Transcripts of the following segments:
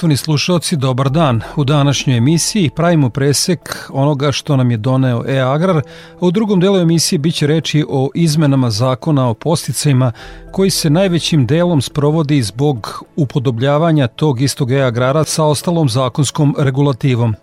Poštovani slušalci, dobar dan. U današnjoj emisiji pravimo presek onoga što nam je doneo e-agrar, a u drugom delu emisije biće reči o izmenama zakona o posticajima koji se najvećim delom sprovodi zbog upodobljavanja tog istog e-agrara sa ostalom zakonskom regulativom.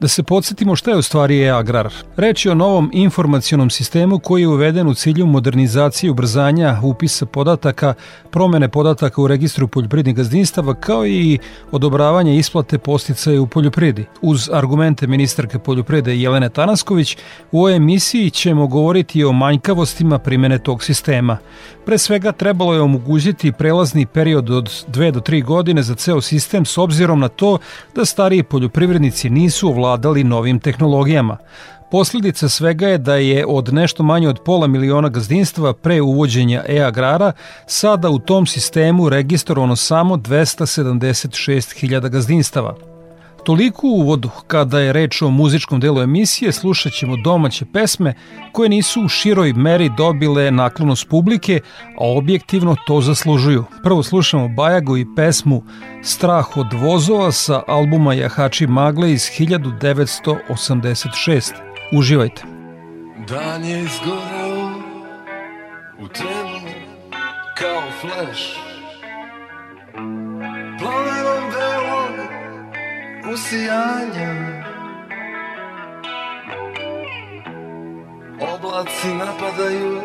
Da se podsjetimo šta je u stvari e-agrar. Reč je o novom informacionom sistemu koji je uveden u cilju modernizacije ubrzanja upisa podataka, promene podataka u registru poljoprivrednih gazdinstava kao i odobravanja isplate posticaja u poljoprivredi. Uz argumente ministarke poljoprivrede Jelene Tanasković, u ovoj emisiji ćemo govoriti o manjkavostima primene tog sistema. Pre svega trebalo je omogućiti prelazni period od 2 do 3 godine za ceo sistem s obzirom na to da stariji poljoprivrednici nisu ovladali novim tehnologijama. Posljedica svega je da je od nešto manje od pola miliona gazdinstva pre uvođenja e-agrara sada u tom sistemu registrovano samo 276.000 gazdinstava. Toliko u uvodu, kada je reč o muzičkom delu emisije, slušat ćemo domaće pesme koje nisu u široj meri dobile naklonost publike, a objektivno to zaslužuju. Prvo slušamo Bajagu i pesmu Strah od vozova sa albuma Jahači Magle iz 1986. Uživajte. Dan je izgoreo u trenu kao fleš usijanja Oblaci napadaju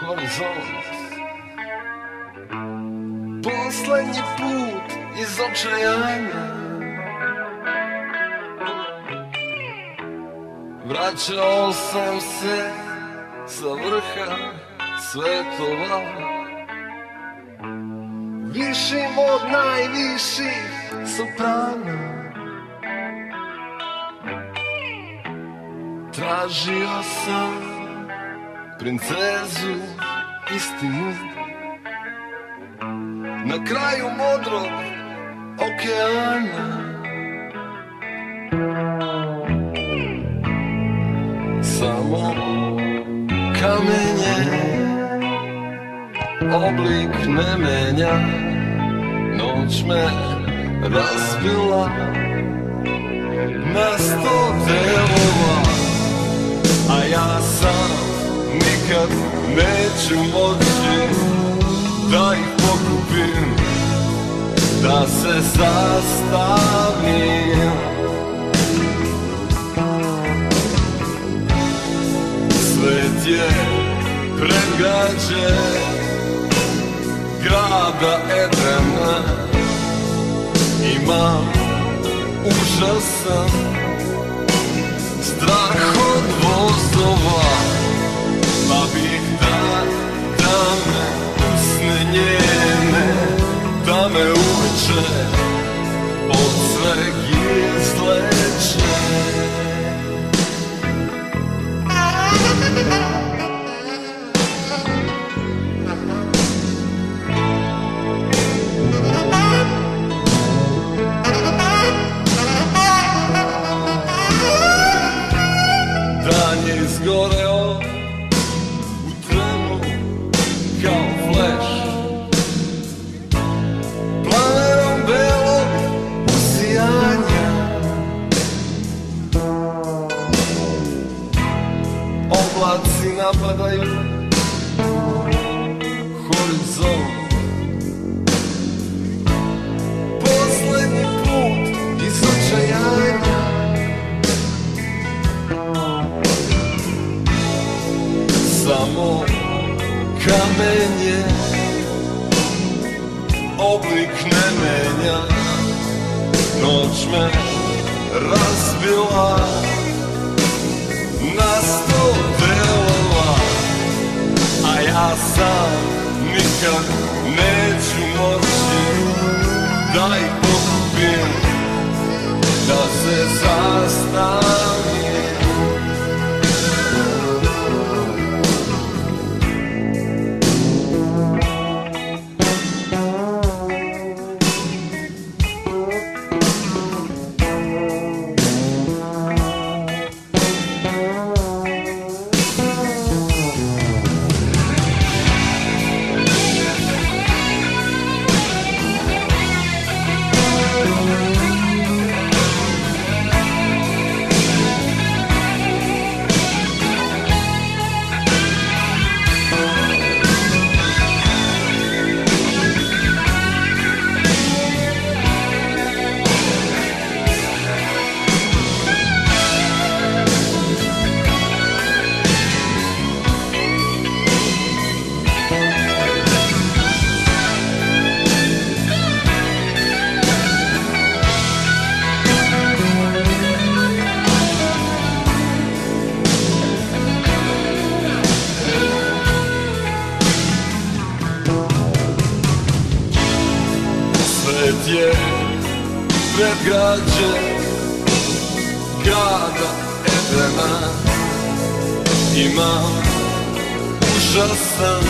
horizont. Poslednji put iz očajanja. Vraćao sam se sa vrha svetova Višim od najviših. Soprana Tražio sam princezu istinu. Na kraju modrog okeana. Samo kamenje oblik ne menja Noć me razbila na sto delova A ja sam nikad neću moći da ih pokupim Da se sastavim Svet je pregrađen grada Edena Imam užasan strah od vozova napadaju horizont. Poslednji put iz očajanja. Samo kamen je Oblik ne menja Noć me razbila. Sam nikad neću moći. Da ih pokupim Da se zastavim predgrađen grada Edena Imam užasan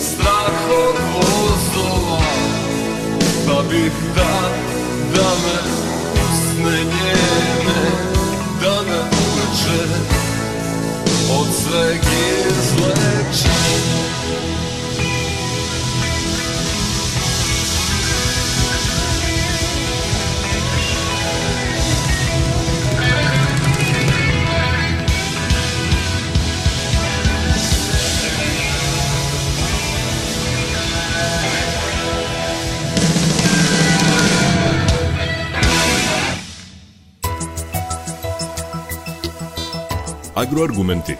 strah od vozova Pa bih da, da me usne njene Da me uveče od sveg izleče Agroargumenti.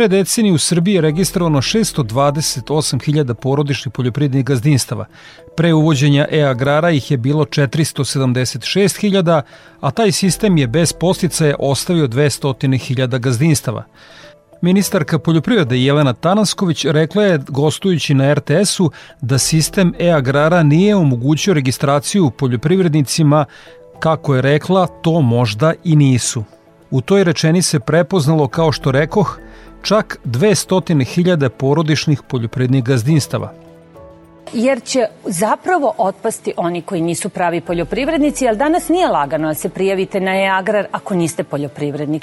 Pre deceniju u Srbiji je registrovano 628.000 porodičnih poljoprivrednih gazdinstava. Pre uvođenja e-agrara ih je bilo 476.000, a taj sistem je bez posticaja ostavio 200.000 gazdinstava. Ministarka poljoprivrede Jelena Tanasković rekla je, gostujući na RTS-u, da sistem e-agrara nije omogućio registraciju poljoprivrednicima, kako je rekla, to možda i nisu. U toj rečeni se prepoznalo, kao što rekoh, čak 200.000 porodičnih poljoprivrednih gazdinstava jer će zapravo otpasti oni koji nisu pravi poljoprivrednici, jer danas nije lagano da se prijavite na e-agrar ako niste poljoprivrednik.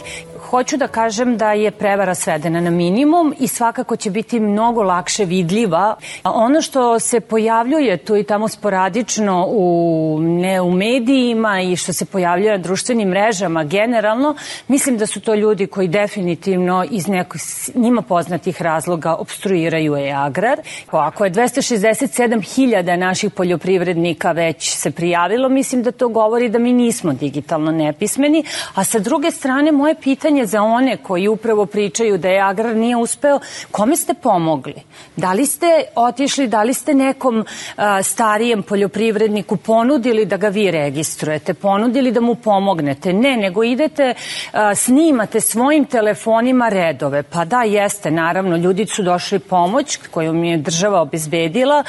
Hoću da kažem da je prevara svedena na minimum i svakako će biti mnogo lakše vidljiva. Ono što se pojavljuje tu i tamo sporadično u, ne u medijima i što se pojavljuje na društvenim mrežama generalno, mislim da su to ljudi koji definitivno iz nekog njima poznatih razloga obstruiraju e-agrar. Ako je 260 7.000 naših poljoprivrednika već se prijavilo, mislim da to govori da mi nismo digitalno nepismeni, a sa druge strane moje pitanje za one koji upravo pričaju da je agrar nije uspeo, kome ste pomogli? Da li ste otišli, da li ste nekom a, starijem poljoprivredniku ponudili da ga vi registrujete, ponudili da mu pomognete? Ne, nego idete, a, snimate svojim telefonima redove. Pa da, jeste, naravno, ljudi su došli pomoć koju mi je država obezbedila,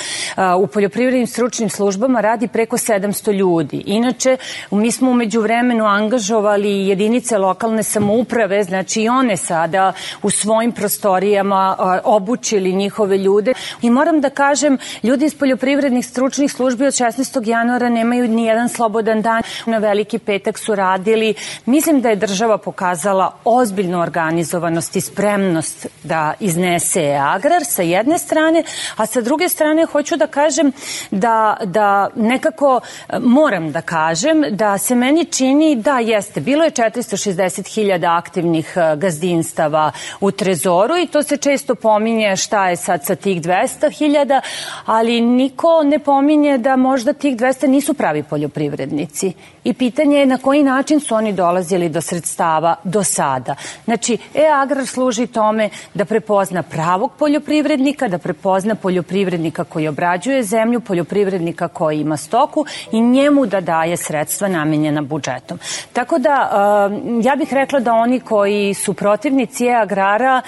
u poljoprivrednim stručnim službama radi preko 700 ljudi. Inače, mi smo umeđu vremenu angažovali jedinice lokalne samouprave, znači i one sada u svojim prostorijama obučili njihove ljude. I moram da kažem, ljudi iz poljoprivrednih stručnih službi od 16. januara nemaju ni jedan slobodan dan. Na veliki petak su radili. Mislim da je država pokazala ozbiljnu organizovanost i spremnost da iznese agrar sa jedne strane, a sa druge strane hoću hoću da kažem da, da nekako e, moram da kažem da se meni čini da jeste, bilo je 460.000 aktivnih e, gazdinstava u Trezoru i to se često pominje šta je sad sa tih 200.000, ali niko ne pominje da možda tih 200 nisu pravi poljoprivrednici. I pitanje je na koji način su oni dolazili do sredstava do sada. Znači, e-agrar služi tome da prepozna pravog poljoprivrednika, da prepozna poljoprivrednika koji obrađuje zemlju, poljoprivrednika koji ima stoku i njemu da daje sredstva namenjena budžetom. Tako da, uh, ja bih rekla da oni koji su protivnici e-agrara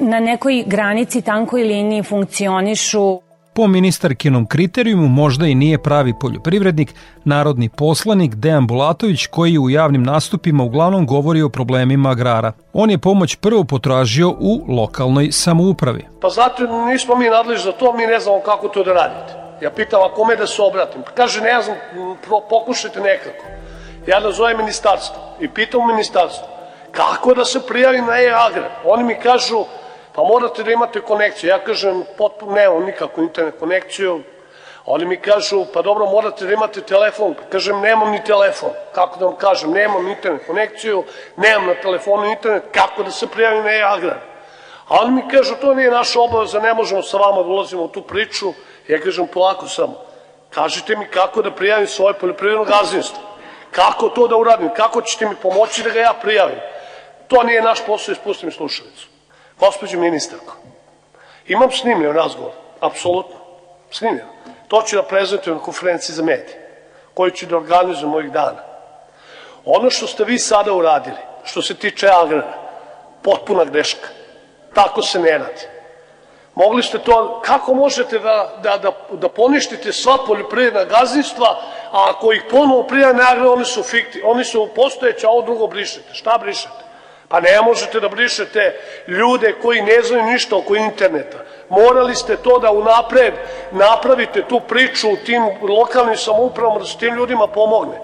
na nekoj granici, tankoj liniji funkcionišu Po ministarkinom kriterijumu možda i nije pravi poljoprivrednik, narodni poslanik Dejan Bulatović koji u javnim nastupima uglavnom govori o problemima agrara. On je pomoć prvo potražio u lokalnoj samoupravi. Pa zato nismo mi nadležni za to, mi ne znamo kako to da radite. Ja pitam, a kome da se obratim? Pa kaže, ne znam, pokušajte nekako. Ja nazovem ministarstvo i pitam ministarstvo kako da se prijavim na e-agrar. Oni mi kažu, pa morate da imate konekciju. Ja kažem, potpuno nemam nikakvu internet konekciju. Oni mi kažu, pa dobro, morate da imate telefon. Kažem, nemam ni telefon. Kako da vam kažem, nemam internet konekciju, nemam na telefonu internet, kako da se prijavim na e-agrar? A oni mi kažu, to nije naša obaveza, ne možemo sa vama da ulazimo u tu priču. Ja kažem, polako samo, kažite mi kako da prijavim svoje poljoprivredno gazdinstvo. Kako to da uradim? Kako ćete mi pomoći da ga ja prijavim? To nije naš posao, ispustim slušalicu. Gospodin ministarko, imam snimljen razgovor, apsolutno, snimljen. To ću da prezentujem na konferenciji za medije, koju ću da organizujem ovih dana. Ono što ste vi sada uradili, što se tiče agrara, potpuna greška. Tako se ne radi. Mogli ste to, kako možete da, da, da, da poništite sva poljoprivredna gazdinstva, a ako ih ponovo prijave oni su fikti, oni su postojeće, a ovo drugo brišete. Šta brišete? Pa ne možete da brišete ljude koji ne znaju ništa oko interneta. Morali ste to da unapred napravite tu priču u tim lokalnim samoupravama da se tim ljudima pomogne.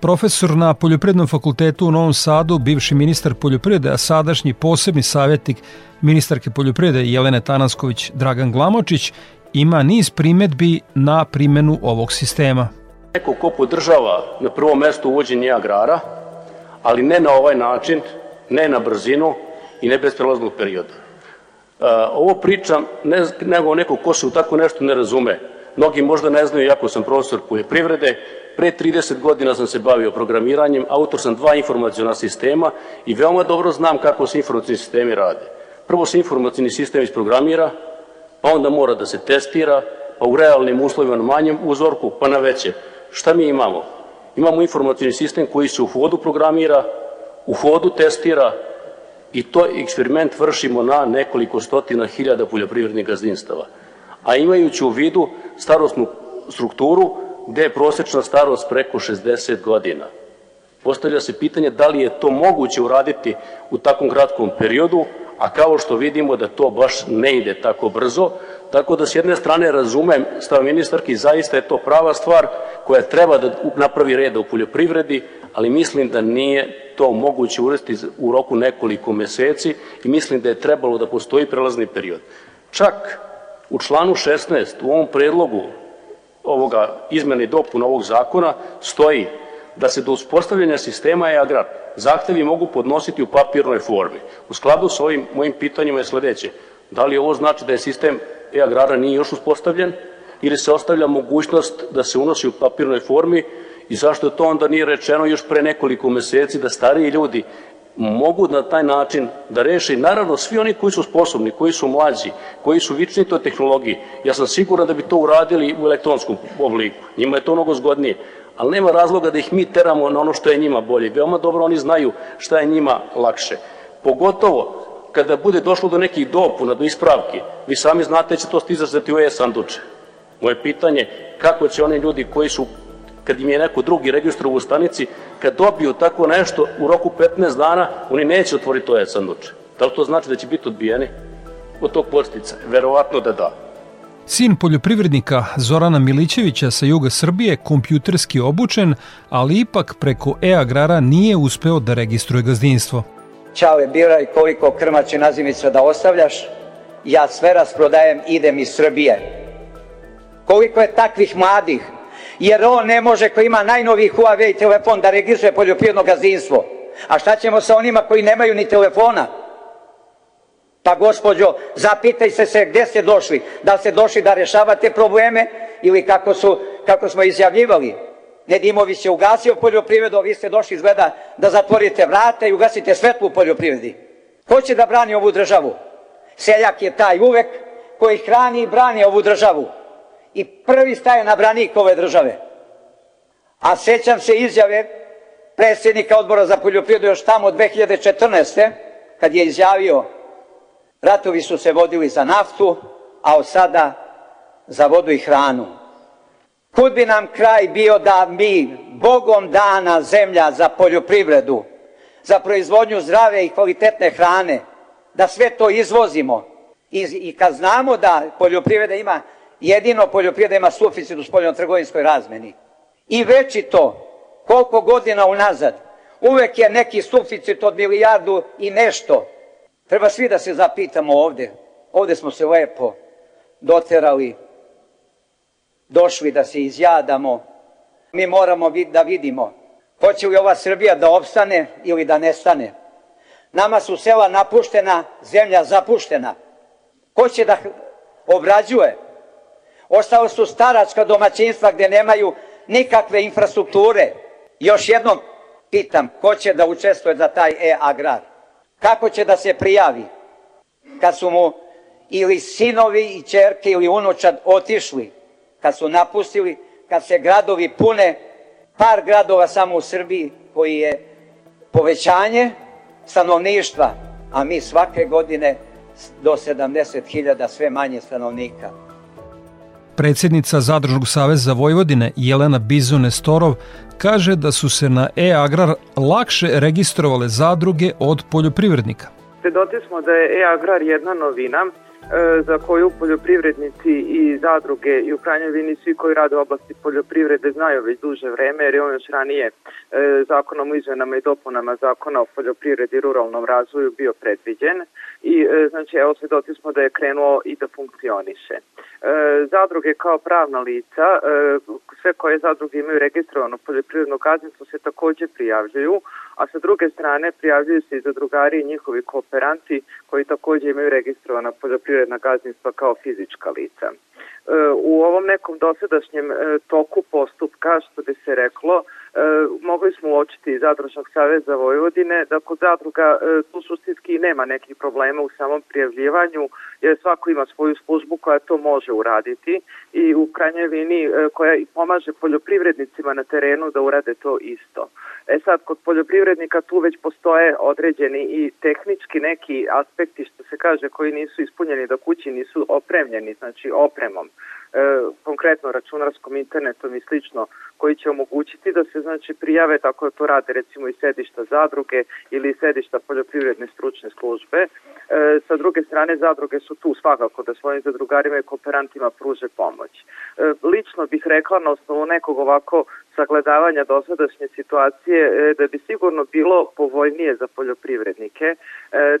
Profesor na Poljoprednom fakultetu u Novom Sadu, bivši ministar poljoprivrede, a sadašnji posebni savjetnik ministarke poljoprivrede Jelene Tanasković Dragan Glamočić, ima niz primetbi na primenu ovog sistema. Neko ko podržava na prvom mestu uvođenje agrara, ali ne na ovaj način, ne na brzinu i ne bez prelaznog perioda. E, ovo pričam ne, nego neko ko se u tako nešto ne razume. Mnogi možda ne znaju, jako sam profesor poljoprivrede, pre 30 godina sam se bavio programiranjem, autor sam dva informacijona sistema i veoma dobro znam kako se informacijni sistemi rade. Prvo se informacijni sistem isprogramira, pa onda mora da se testira, pa u realnim uslovima na manjem uzorku, pa na veće. Šta mi imamo? Imamo informacijni sistem koji se u hodu programira, u hodu testira i to eksperiment vršimo na nekoliko stotina hiljada poljoprivrednih gazdinstava. A imajući u vidu starostnu strukturu gde je prosečna starost preko 60 godina. Postavlja se pitanje da li je to moguće uraditi u takvom kratkom periodu, a kao što vidimo da to baš ne ide tako brzo, tako da s jedne strane razumem stav ministarki, zaista je to prava stvar koja treba da napravi reda u poljoprivredi, ali mislim da nije to moguće uresti u roku nekoliko meseci i mislim da je trebalo da postoji prelazni period. Čak u članu 16 u ovom predlogu ovoga izmene i dopuna ovog zakona stoji da se do uspostavljanja sistema e-agrar zahtevi mogu podnositi u papirnoj formi. U skladu sa ovim mojim pitanjima je sledeće. Da li ovo znači da je sistem e-agrara nije još uspostavljen ili se ostavlja mogućnost da se unosi u papirnoj formi i zašto to onda nije rečeno još pre nekoliko meseci da stariji ljudi mogu na taj način da reše, naravno svi oni koji su sposobni, koji su mlađi, koji su vični toj tehnologiji, ja sam siguran da bi to uradili u elektronskom obliku, njima je to mnogo zgodnije, ali nema razloga da ih mi teramo na ono što je njima bolje. Veoma dobro oni znaju šta je njima lakše. Pogotovo kada bude došlo do nekih dopuna, do ispravki, vi sami znate da će to stizati u e-sanduče. Moje pitanje, kako će oni ljudi koji su kad im je neko drugi registrovao u stanici, kad dobiju tako nešto u roku 15 dana, oni neće otvoriti to e-sanduče. Da li to znači da će biti odbijeni od tog postica? Verovatno da da. Sin poljoprivrednika Zorana Milićevića sa juga Srbije kompjuterski obučen, ali ipak preko e-agrara nije uspeo da registruje gazdinstvo. Ćao je biraj koliko krmaće nazimica da ostavljaš, ja sve rasprodajem, idem iz Srbije. Koliko je takvih mladih? Jer on ne može, ko ima najnoviji Huawei telefon, da registruje poljoprivredno gazdinstvo. A šta ćemo sa onima koji nemaju ni telefona? Pa gospođo, zapitaj se se gde ste došli. Da ste došli da rešavate probleme ili kako, su, kako smo izjavljivali? Nedimović je ugasio poljoprivredu, a vi ste došli izgleda da zatvorite vrata i ugasite svetlu u poljoprivredi. Ko će da brani ovu državu? Seljak je taj uvek koji hrani i brani ovu državu. I prvi staje na branik ove države. A sećam se izjave predsjednika odbora za poljoprivredu još tamo 2014. kad je izjavio ratovi su se vodili za naftu, a od sada za vodu i hranu. Kud bi nam kraj bio da mi, Bogom dana zemlja za poljoprivredu, za proizvodnju zdrave i kvalitetne hrane, da sve to izvozimo. I, i kad znamo da poljoprivreda ima, jedino poljoprivreda ima suficit u spoljno-trgovinskoj razmeni. I veći to, koliko godina unazad, uvek je neki suficit od milijardu i nešto. Treba svi da se zapitamo ovde. Ovde smo se lepo doterali, došli da se izjadamo. Mi moramo da vidimo hoće li ova Srbija da opstane ili da nestane. Nama su sela napuštena, zemlja zapuštena. Ko će da obrađuje? Ostalo su staračka domaćinstva gde nemaju nikakve infrastrukture. Još jednom pitam, ko će da učestvuje za taj e-agrar? Kako će da se prijavi? Kad su mu ili sinovi i čerke ili unučad otišli, kad su napustili, kad se gradovi pune, par gradova samo u Srbiji koji je povećanje stanovništva, a mi svake godine do 70.000 sve manje stanovnika. Predsjednica Zadružnog saveza Vojvodine Jelena Bizone Storov kaže da su se na e-agrar lakše registrovale zadruge od poljoprivrednika. Svedoci smo da je e-agrar jedna novina za koju poljoprivrednici i zadruge i u krajnjoj vini svi koji rade u oblasti poljoprivrede znaju već duže vreme jer je on još ranije e, zakonom o izmenama i dopunama zakona o poljoprivredi i ruralnom razvoju bio predviđen i e, znači evo svedoci smo da je krenuo i da funkcioniše. Zadruge kao pravna lica, sve koje zadruge imaju registrovano poljoprivredno gazdinstvo se takođe prijavljuju, a sa druge strane prijavljuju se i zadrugari i njihovi kooperanti koji takođe imaju registrovana poljoprivredna gazdinstva kao fizička lica. E, u ovom nekom dosadašnjem e, toku postupka, što bi se reklo, e, mogli smo uočiti iz Zadružnog saveza Vojvodine da kod zadruga tu suštinski nema nekih problema u samom prijavljivanju, jer svako ima svoju službu koja to može uraditi i u krajnjoj vini koja i pomaže poljoprivrednicima na terenu da urade to isto. E sad, kod poljoprivrednika tu već postoje određeni i tehnički neki aspekti, što se kaže, koji nisu ispunjeni da kući nisu opremljeni, znači opremom, e, konkretno računarskom internetom i slično, koji će omogućiti da se znači prijave tako da to rade recimo i sedišta zadruge ili sedišta poljoprivredne stručne službe. E, sa druge strane zadruge su tu svakako da svojim zadrugarima i kooperantima pruže pomoć. E, lično bih rekla na osnovu nekog ovako sagledavanja dosadašnje situacije e, da bi sigurno bilo povoljnije za poljoprivrednike, e,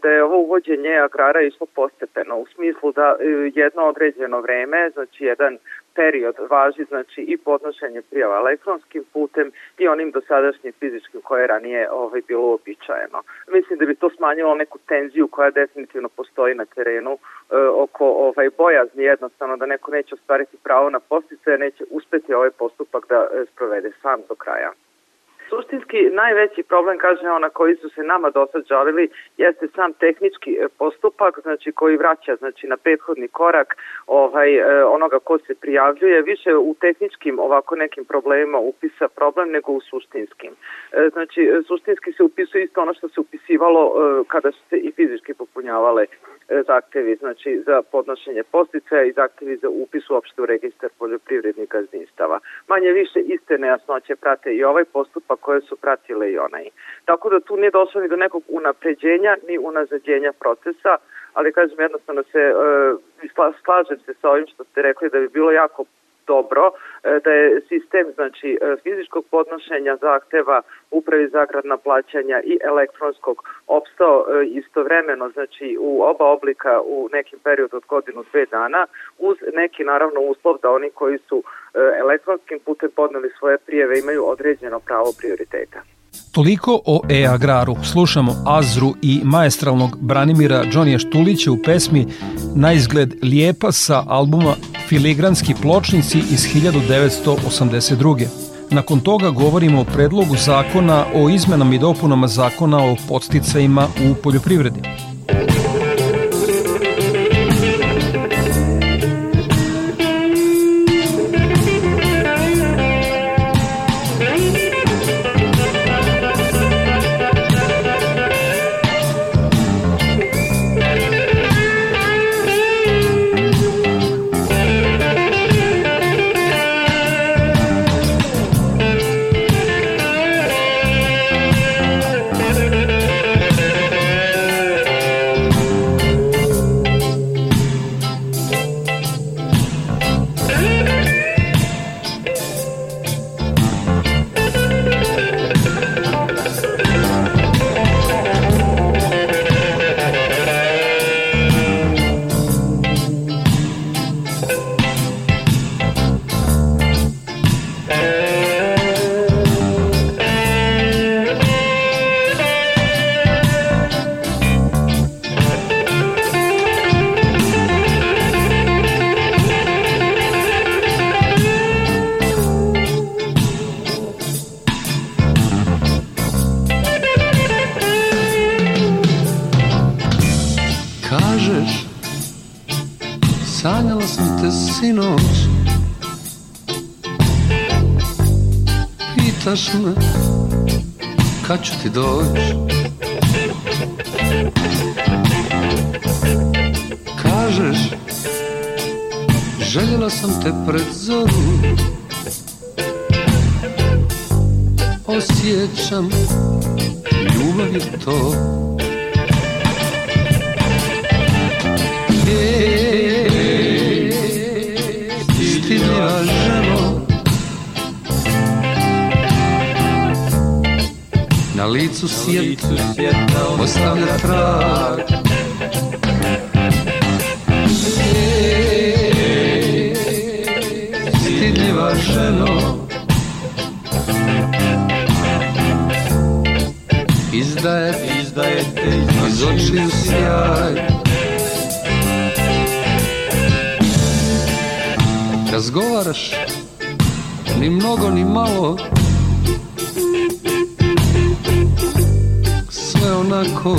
da je ovo uvođenje agrara išlo postepeno u smislu da e, jedno određeno vreme, znači jedan period važi znači i podnošenje prijava elektronskim putem i onim dosadašnjim fizičkim koje je ranije ovaj, bilo uobičajeno. Mislim da bi to smanjilo neku tenziju koja definitivno postoji na terenu e, oko ovaj, bojazni jednostavno da neko neće ostvariti pravo na postice, neće uspeti ovaj postupak da e, sprovede sam do kraja. Suštinski najveći problem, kaže ona, koji su se nama do sad žalili, jeste sam tehnički e, postupak, znači koji vraća znači na prethodni korak ovaj e, onoga ko se prijavljuje, više u tehničkim ovako nekim problemima upisa problem nego u suštinskim. E, znači suštinski se upisuje isto ono što se upisivalo kada su se i fizički popunjavale zahtevi znači za podnošenje posticaja i zahtevi za upis u registar poljoprivrednih gazdinstava. Manje više iste nejasnoće prate i ovaj postupak koje su pratile i onaj. Tako da tu nije došlo ni do nekog unapređenja ni unazađenja procesa, ali kažem jednostavno se, e, slažem se sa ovim što ste rekli da bi bilo jako dobro, e, da je sistem znači e, fizičkog podnošenja zahteva upravi za agradna plaćanja i elektronskog opstao e, istovremeno znači u oba oblika u nekim periodu od godinu dve dana uz neki naravno uslov da oni koji su elektronskim putem podneli svoje prijeve imaju određeno pravo prioriteta. Toliko o e-agraru. Slušamo Azru i maestralnog Branimira Džonija Štulića u pesmi Na izgled lijepa sa albuma Filigranski pločnici iz 1982. Nakon toga govorimo o predlogu zakona o izmenama i dopunama zakona o podsticajima u poljoprivredi. pitaš me kad ću ti doći Kažeš željela sam te pred zoru. Osjećam ljubav je to. licu svijeta ostavlja trag. Ej, stidljiva ženo. Izdaje, izdaje te iz očiju sjaj. Razgovaraš ni mnogo ni malo. tako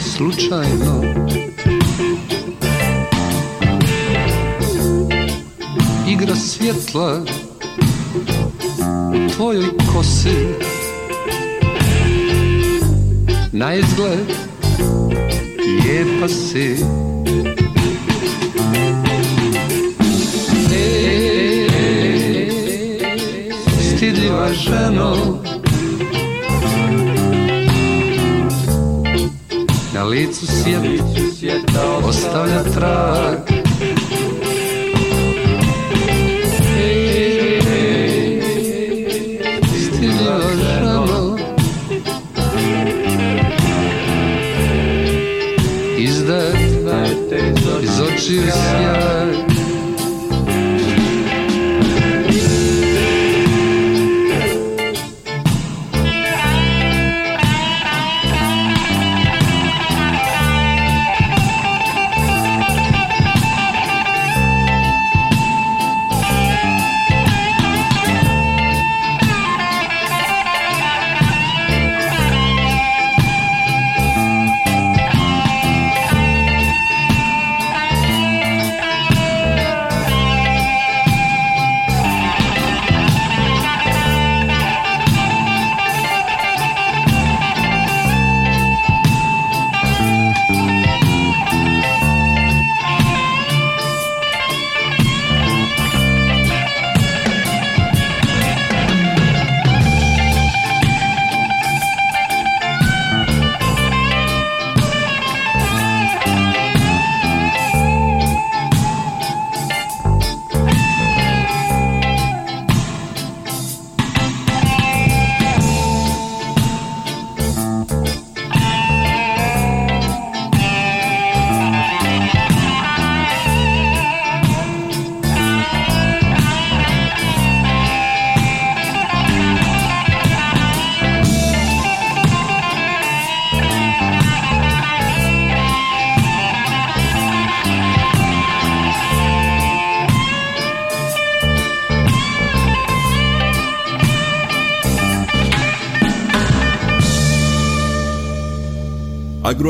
slučajno. Igra svjetla tvojoj kosi. Na izgled lijepa si. E, Stidljiva ženo. licu sjeti, ostavlja trag.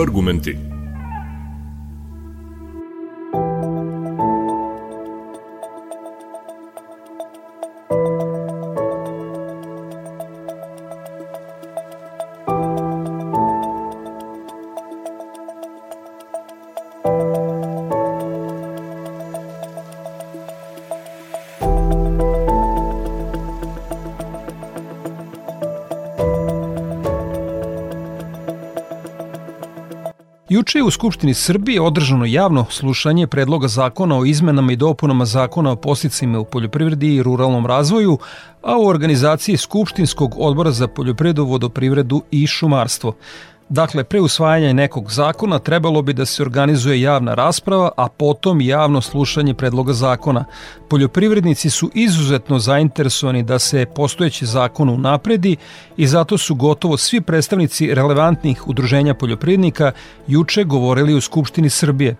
Agroargumenti Juče je u Skupštini Srbije održano javno slušanje predloga zakona o izmenama i dopunama zakona o posticima u poljoprivredi i ruralnom razvoju, a u organizaciji Skupštinskog odbora za poljoprivredu, vodoprivredu i šumarstvo. Dakle, pre usvajanja nekog zakona trebalo bi da se organizuje javna rasprava, a potom javno slušanje predloga zakona. Poljoprivrednici su izuzetno zainteresovani da se postojeći zakon unapredi i zato su gotovo svi predstavnici relevantnih udruženja poljoprivrednika juče govorili u Skupštini Srbije.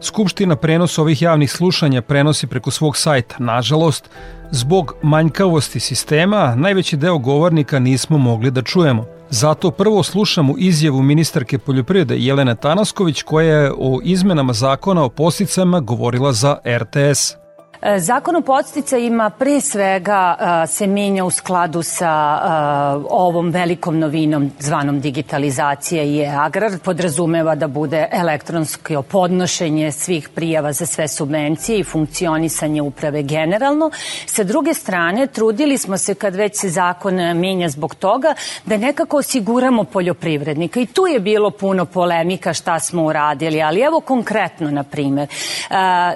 Skupština prenos ovih javnih slušanja prenosi preko svog sajta. Nažalost, zbog manjkavosti sistema, najveći deo govornika nismo mogli da čujemo. Zato prvo slušamo izjavu ministarke poljoprivrede Jelene Tanasković koja je o izmenama zakona o posticama govorila za RTS. E, Zakon o podsticajima pre svega e, se menja u skladu sa e, ovom velikom novinom zvanom digitalizacija i e-agrar. Podrazumeva da bude elektronsko podnošenje svih prijava za sve subvencije i funkcionisanje uprave generalno. Sa druge strane, trudili smo se kad već se zakon menja zbog toga da nekako osiguramo poljoprivrednika i tu je bilo puno polemika šta smo uradili, ali evo konkretno, na primer,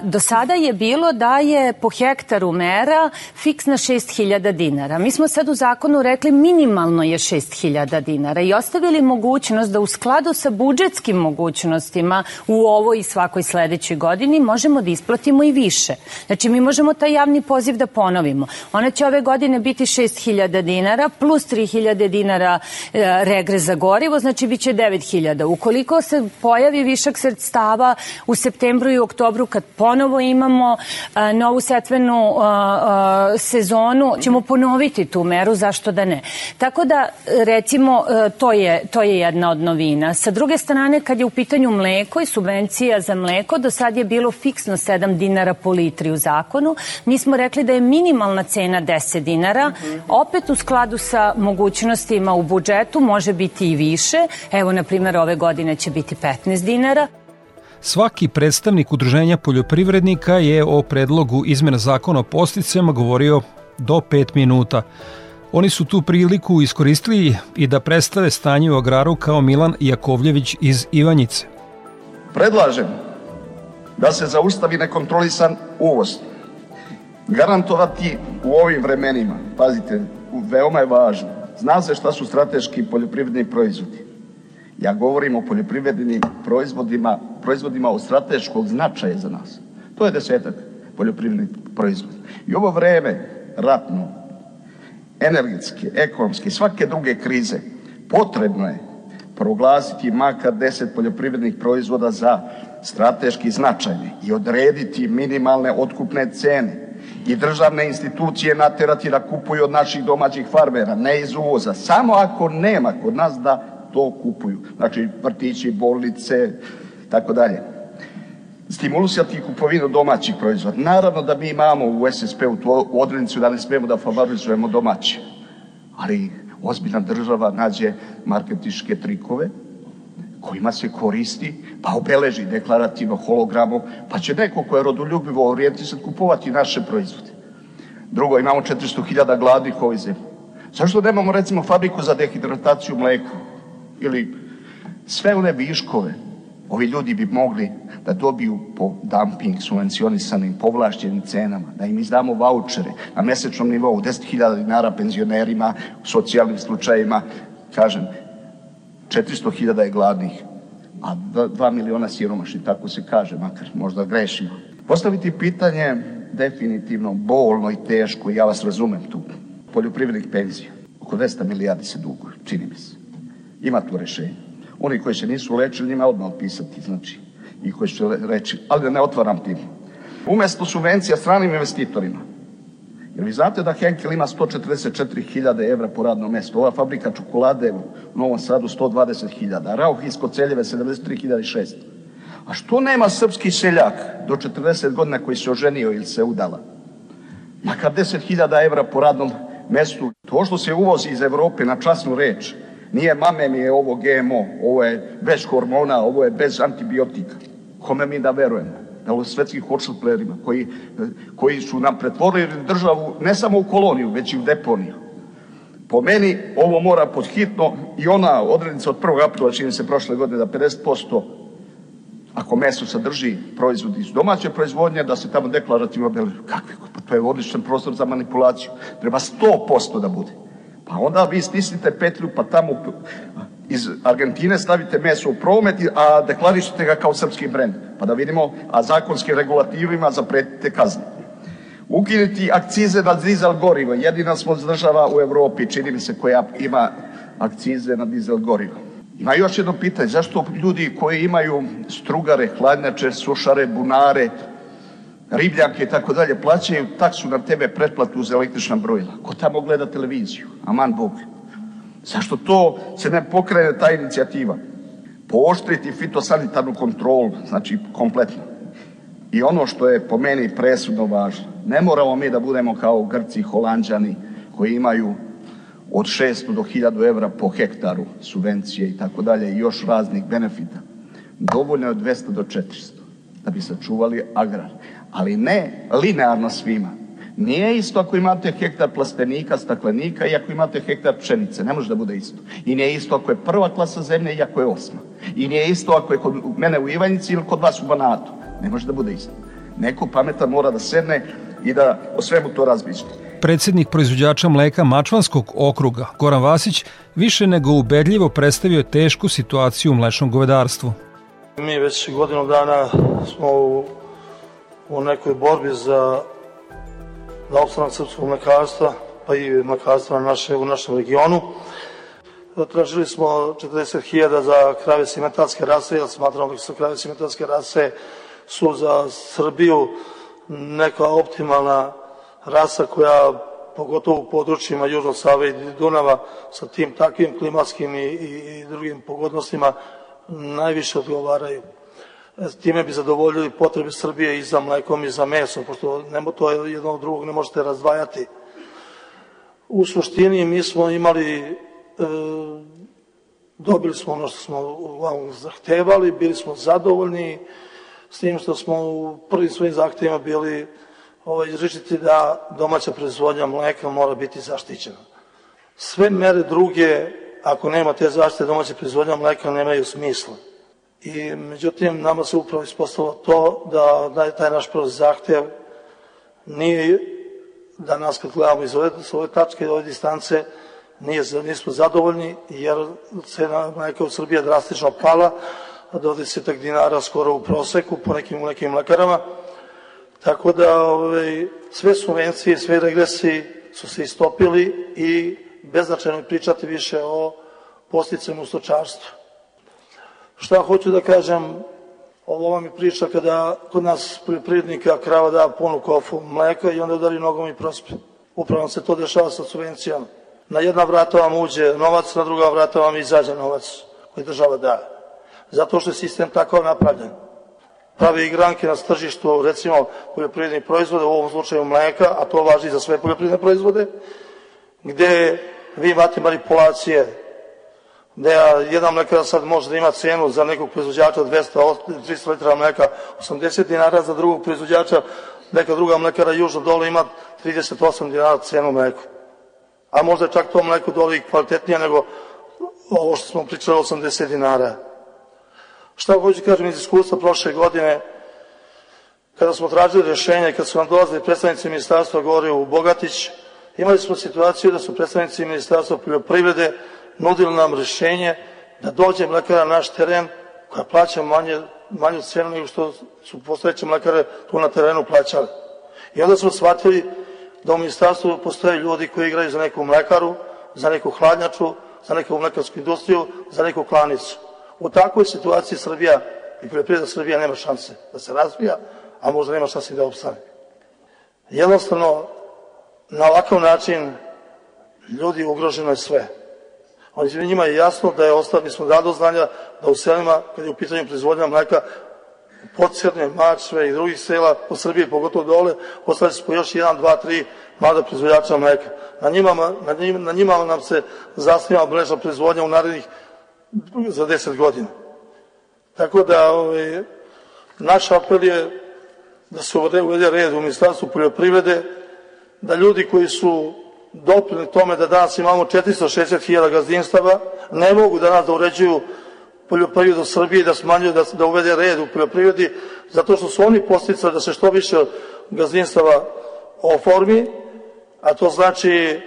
do sada je bilo da je je po hektaru mera fiksna 6000 dinara. Mi smo sad u zakonu rekli minimalno je 6000 dinara i ostavili mogućnost da u skladu sa budžetskim mogućnostima u ovoj i svakoj sledećoj godini možemo da isplatimo i više. Znači mi možemo taj javni poziv da ponovimo. Ona će ove godine biti 6000 dinara plus 3000 dinara e, regre za gorivo, znači biće 9000. Ukoliko se pojavi višak sredstava u septembru i oktobru kad ponovo imamo e, novu setvenu uh, uh, sezonu ćemo ponoviti tu meru, zašto da ne. Tako da, recimo, uh, to je, to je jedna od novina. Sa druge strane, kad je u pitanju mleko i subvencija za mleko, do sad je bilo fiksno 7 dinara po litri u zakonu. Mi smo rekli da je minimalna cena 10 dinara, opet u skladu sa mogućnostima u budžetu može biti i više. Evo, na primjer, ove godine će biti 15 dinara. Svaki predstavnik udruženja poljoprivrednika je o predlogu izmena zakona o posticama govorio do 5 minuta. Oni su tu priliku iskoristili i da predstave stanje u agraru kao Milan Jakovljević iz Ivanjice. Predlažem da se zaustavi nekontrolisan uvoz. Garantovati u ovim vremenima, pazite, veoma je važno, zna se šta su strateški poljoprivredni proizvodi. Ja govorim o poljoprivrednim proizvodima, proizvodima od strateškog značaja za nas. To je desetak poljoprivrednih proizvoda. I ovo vreme ratno, energetske, ekonomske, svake druge krize, potrebno je proglasiti makar 10 poljoprivrednih proizvoda za strateški značajne i odrediti minimalne otkupne cene i državne institucije naterati da kupuju od naših domaćih farmera, ne iz uvoza. Samo ako nema kod nas da to kupuju. Znači, vrtići, bolnice, tako dalje. Stimulusati kupovinu domaćih proizvoda. Naravno da mi imamo u SSP-u tu odrednicu da ne smemo da favorizujemo domaće. Ali ozbiljna država nađe marketiške trikove kojima se koristi, pa obeleži deklarativno hologramo, pa će neko ko je rodoljubivo orijentisan kupovati naše proizvode. Drugo, imamo 400.000 gladnih ovoj zemlji. Zašto nemamo recimo fabriku za dehidrataciju mleka? Ili sve one viškove, ovi ljudi bi mogli da dobiju po dumping subvencionisanim povlašćenim cenama, da im izdamo vouchere na mesečnom nivou 10.000 dinara penzionerima, u socijalnim slučajima, kažem, 400.000 je gladnih, a 2 miliona siromašni, tako se kaže, makar možda grešimo. Postaviti pitanje definitivno bolno i teško, ja vas razumem tu, poljoprivrednih penzija. Oko 200 milijardi se duguje, čini mi se. Ima tu rešenje. Oni koji se nisu lečili, njima odmah otpisati, znači, i koji su reći, ali da ne otvaram tim. Umesto subvencija stranim investitorima, Jer vi znate da Henkel ima 144.000 evra po radnom mestu, ova fabrika čokolade u Novom Sadu 120.000, Rauh iz Koceljeve 73.600. A što nema srpski seljak do 40 godina koji se oženio ili se udala? Makar 10.000 evra po radnom mestu. To što se uvozi iz Evrope na časnu reč, nije mame mi je ovo GMO, ovo je bez hormona, ovo je bez antibiotika. Kome mi da verujemo? Da ovo svetskih hočuplerima koji, koji su nam pretvorili državu ne samo u koloniju, već i u deponiju. Po meni ovo mora pod hitno i ona odrednica od 1. aprila čini se prošle godine da 50% ako meso sadrži proizvod iz domaće proizvodnje, da se tamo deklarativno obeli. Kakvi? Pa to je odličan prostor za manipulaciju. Treba 100% da bude. Pa onda vi stisnite petlju, pa tamo iz Argentine stavite meso u promet, a deklarišete ga kao srpski brend. Pa da vidimo, a zakonskim regulativima zapretite kazne. Ukinuti akcize na dizel gorivo. Jedina smo država u Evropi, čini mi se, koja ima akcize na dizel gorivo. Ima još jedno pitanje, zašto ljudi koji imaju strugare, hladnjače, sušare, bunare, ribljanke i tako dalje, plaćaju taksu na tebe pretplatu za električna brojila? Ko tamo gleda televiziju? Aman Bog. Zašto to se ne pokrene ta inicijativa? Pooštriti fitosanitarnu kontrolu, znači kompletno. I ono što je po meni presudno važno, ne moramo mi da budemo kao Grci, Holandjani, koji imaju od 600 do 1000 evra po hektaru subvencije i tako dalje i još raznih benefita. Dovoljno je od 200 do 400 da bi sačuvali agrar. Ali ne linearno svima. Nije isto ako imate hektar plastenika, staklenika i ako imate hektar pšenice. Ne može da bude isto. I nije isto ako je prva klasa zemlje i ako je osma. I nije isto ako je kod mene u Ivanjici ili kod vas u Banatu. Ne može da bude isto. Neko pametan mora da sedne i da o svemu to razmišlja. Predsednik proizvođača mleka Mačvanskog okruga, Goran Vasić, više nego ubedljivo predstavio tešku situaciju u mlečnom govedarstvu. Mi već godinu dana smo u, u nekoj borbi za za opstanak srpskog mlekarstva, pa i mlekarstva na naše, u našem regionu. Tražili smo 40.000 za krave simetalske rase, jer smatramo da su krave simetalske rase su za Srbiju neka optimalna rasa koja pogotovo u područjima Južnog Save i Dunava sa tim takvim klimatskim i, i, i drugim pogodnostima najviše odgovaraju. Time bi zadovoljili potrebe Srbije i za mlekom i za mesom, pošto nemo, to jedno od drugog ne možete razdvajati. U suštini mi smo imali, e, dobili smo ono što smo zahtevali, bili smo zadovoljni, s tim što smo u prvim svojim zahtevima bili ovaj, izrečiti da domaća proizvodnja mleka mora biti zaštićena. Sve mere druge, ako nema te zaštite domaće proizvodnja mleka, nemaju smisla. I međutim, nama se upravo ispostavilo to da, taj naš prvi zahtev nije da nas kad gledamo iz ove, s ove tačke, ove distance, nije, nismo zadovoljni jer cena mleka u Srbiji je drastično pala do 10 dinara skoro u proseku po nekim, nekim mlekarama. Tako da ove, ovaj, sve subvencije, sve regresi su se istopili i beznačajno pričati više o posticama u stočarstvu. Šta hoću da kažem, ovo vam je priča kada kod nas poljoprivrednika krava da punu kofu mleka i onda udari nogom i prospe. Upravo se to dešava sa subvencijama. Na jedna vrata vam uđe novac, na druga vrata vam izađe novac koji država daje. Zato što je sistem tako napravljen. Prave igranke na tržištu, recimo poljoprivrednih proizvoda, u ovom slučaju mleka, a to važi za sve poljoprivredne proizvode, gde vi imate manipulacije da jedan mlekar sad može da ima cenu za nekog proizvođača 200, 300 litara mleka 80 dinara, za drugog proizvođača neka druga mlekara južno dole ima 38 dinara cenu mleku. A možda čak to mleko dole i kvalitetnije nego ovo što smo pričali 80 dinara. Šta hoću kažem iz iskustva prošle godine, kada smo tražili rješenje, kad su nam dolazili predstavnici ministarstva gore u Bogatić, imali smo situaciju da su predstavnici ministarstva poljoprivrede nudili nam rešenje da dođe mlekara na naš teren koja plaća manje, manju cenu nego što su postojeće mlekare tu na terenu plaćali. I onda smo shvatili da u ministarstvu postoje ljudi koji igraju za neku mlekaru, za neku hladnjaču, za neku mlekarsku industriju, za neku klanicu. U takvoj situaciji Srbija i poljoprivreda Srbija nema šanse da se razvija, a možda nema šanse da opstane. Jednostavno, na ovakav način ljudi ugroženo je sve. Oni njima je jasno da je ostalo, mi smo dali znanja da u selima, kad je u pitanju proizvodnja mleka, Podcrne, Mačve i drugih sela po Srbiji, pogotovo dole, ostali su po još jedan, dva, tri mlada proizvodjača mleka. Na njima, na njima, na njima nam se zasniva mreža proizvodnja u narednih za 10 godina. Tako da ovaj, naš apel je da se uvede red u Ministarstvu poljoprivrede, da ljudi koji su dopili tome da danas imamo 460.000 gazdinstava, ne mogu danas da uređuju poljoprivredu Srbije, da smanjuju, da, da uvede red u poljoprivredi, zato što su oni posticali da se što više gazdinstava oformi, a to znači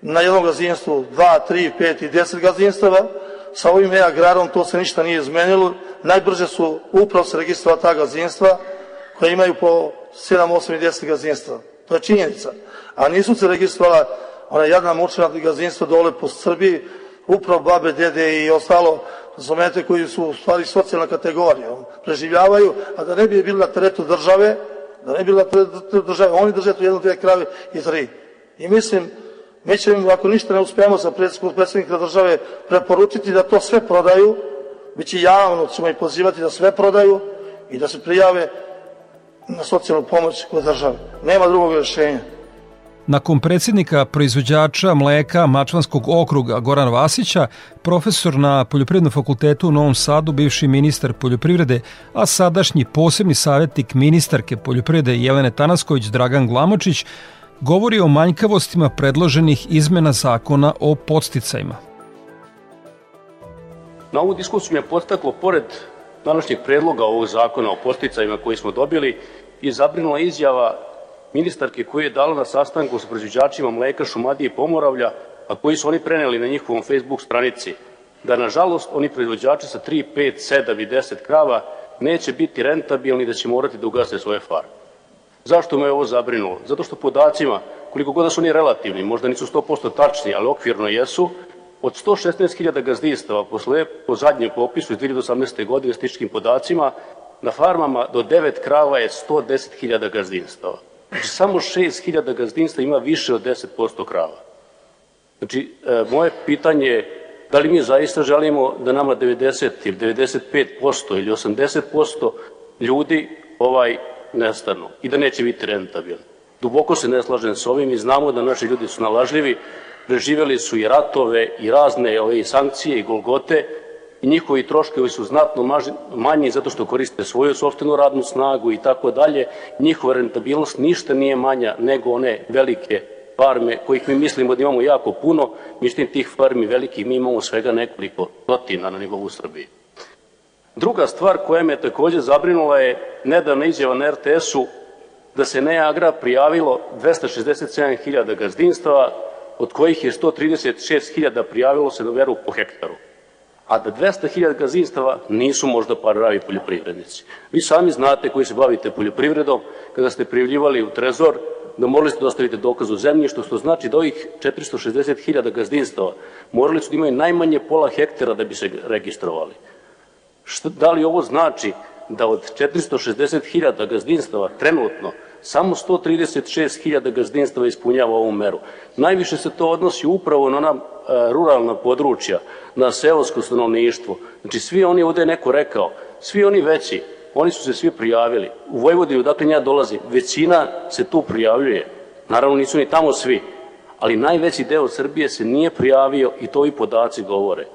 na jednom gazdinstvu 2, 3, 5 i 10 gazdinstava, sa ovim e-agrarom to se ništa nije izmenilo, najbrže su upravo se registrova ta gazdinstva koja imaju po 7, 8 i 10 gazdinstva. To je činjenica. A nisu se registrovala ona jedna mučena gazdinstva dole po Srbiji, upravo babe, dede i ostalo razumete, koji su u stvari socijalna kategorija. Preživljavaju, a da ne bi bili na teretu države, da ne bi bili na teretu države, oni drže tu jednu, dvije krave i tri. I mislim, mi ćemo, ako ništa ne uspijemo sa predsjednika države, preporučiti da to sve prodaju, bit će javno, ćemo i pozivati da sve prodaju i da se prijave na socijalnu pomoć kod države. Nema drugog rešenja. Nakon predsjednika proizvođača mleka Mačvanskog okruga Goran Vasića, profesor na Poljoprivrednom fakultetu u Novom Sadu, bivši ministar poljoprivrede, a sadašnji posebni savjetnik ministarke poljoprivrede Jelene Tanasković Dragan Glamočić, govori o manjkavostima predloženih izmena zakona o podsticajima. Na ovu diskusiju je postaklo, pored današnjeg predloga ovog zakona o posticajima koji smo dobili, i zabrinula izjava ministarke koju je dala na sastanku sa proizvođačima mleka Šumadije i Pomoravlja, a koji su oni preneli na njihovom Facebook stranici, da nažalost oni proizvođači sa 3, 5, 7 i 10 krava neće biti rentabilni da će morati da ugase svoje farme. Zašto me ovo zabrinulo? Zato što podacima, koliko god da su oni relativni, možda nisu 100% tačni, ali okvirno jesu, od 116.000 gazdinstava posle, po zadnjem popisu iz 2018. godine stičkim podacima, na farmama do 9 krava je 110.000 gazdinstava. Znači, samo 6.000 gazdinstva ima više od 10% krava. Znači, e, moje pitanje je da li mi zaista želimo da nama 90 ili 95% ili 80% ljudi ovaj nestanu i da neće biti rentabilni. Duboko se ne slažem s ovim i znamo da naši ljudi su nalažljivi, preživjeli su i ratove i razne ove, sankcije i golgote i njihovi troškovi su znatno manji zato što koriste svoju sopstvenu radnu snagu i tako dalje. Njihova rentabilnost ništa nije manja nego one velike farme kojih mi mislimo da imamo jako puno, mislim tih farmi velikih mi imamo svega nekoliko stotina na nivou Srbije. Druga stvar koja me takođe zabrinula je nedavna izjava na RTS-u da se Neagra prijavilo 267.000 gazdinstava, od kojih je 136.000 prijavilo se na veru po hektaru a da 200.000 gazdinstava nisu možda pravi poljoprivrednici. Vi sami znate koji se bavite poljoprivredom, kada ste prijavljivali u trezor, da morali ste da ostavite dokaz o zemljištu, što znači da ovih 460.000 gazdinstava morali su da imaju najmanje pola hektara da bi se registrovali. Da li ovo znači da od 460.000 gazdinstava trenutno samo 136.000 gazdinstava ispunjava ovu meru. Najviše se to odnosi upravo na ona e, ruralna područja, na seosko stanovništvo. Znači, svi oni, ovde je neko rekao, svi oni veći, oni su se svi prijavili. U Vojvodinu, dakle ja dolazim, većina se tu prijavljuje. Naravno, nisu ni tamo svi, ali najveći deo Srbije se nije prijavio i to i podaci govore.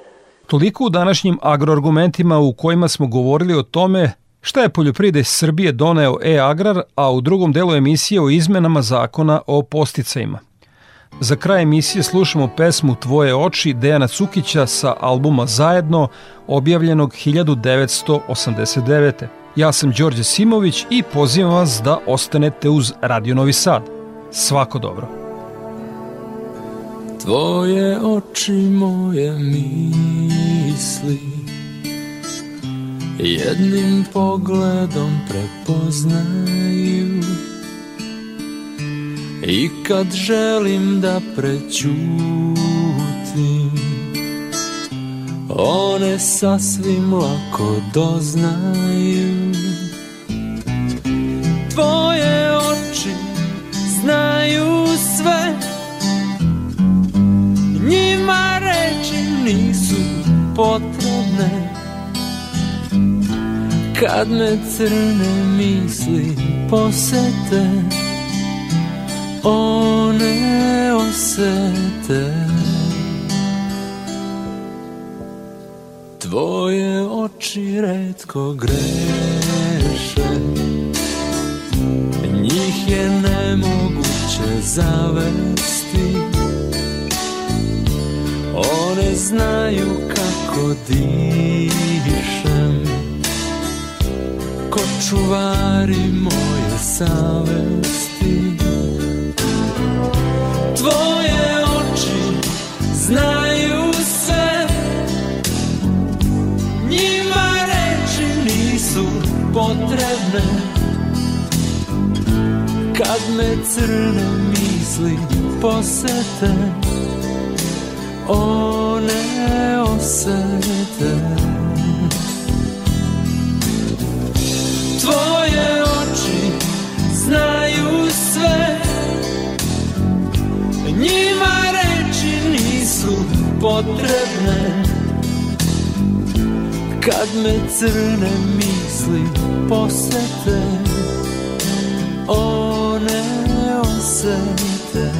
Toliko u današnjim agroargumentima u kojima smo govorili o tome šta je poljoprivrede Srbije doneo e-agrar, a u drugom delu emisije o izmenama zakona o posticajima. Za kraj emisije slušamo pesmu Tvoje oči Dejana Cukića sa albuma Zajedno, objavljenog 1989. Ja sam Đorđe Simović i pozivam vas da ostanete uz Radio Novi Sad. Svako dobro. Tvoje oči moje misli Jednim pogledom prepoznaju. I kad želim da prećutim One sasvim lako doznaju. Tvoje oči znaju sve. Njima reči nisu potrebne Kad me crne misli posete One osete. Tvoje oči redko greše Njih je nemoguće zavesti. One znaju kako Ko čuvari moje savesti. Tvoje oči znaju sve. Njima reči nisu potrebne. Kad me crne misli posete One osete Tvoje oči znaju sve. Njima reči nisu potrebne. Kad me crne misli posete One osete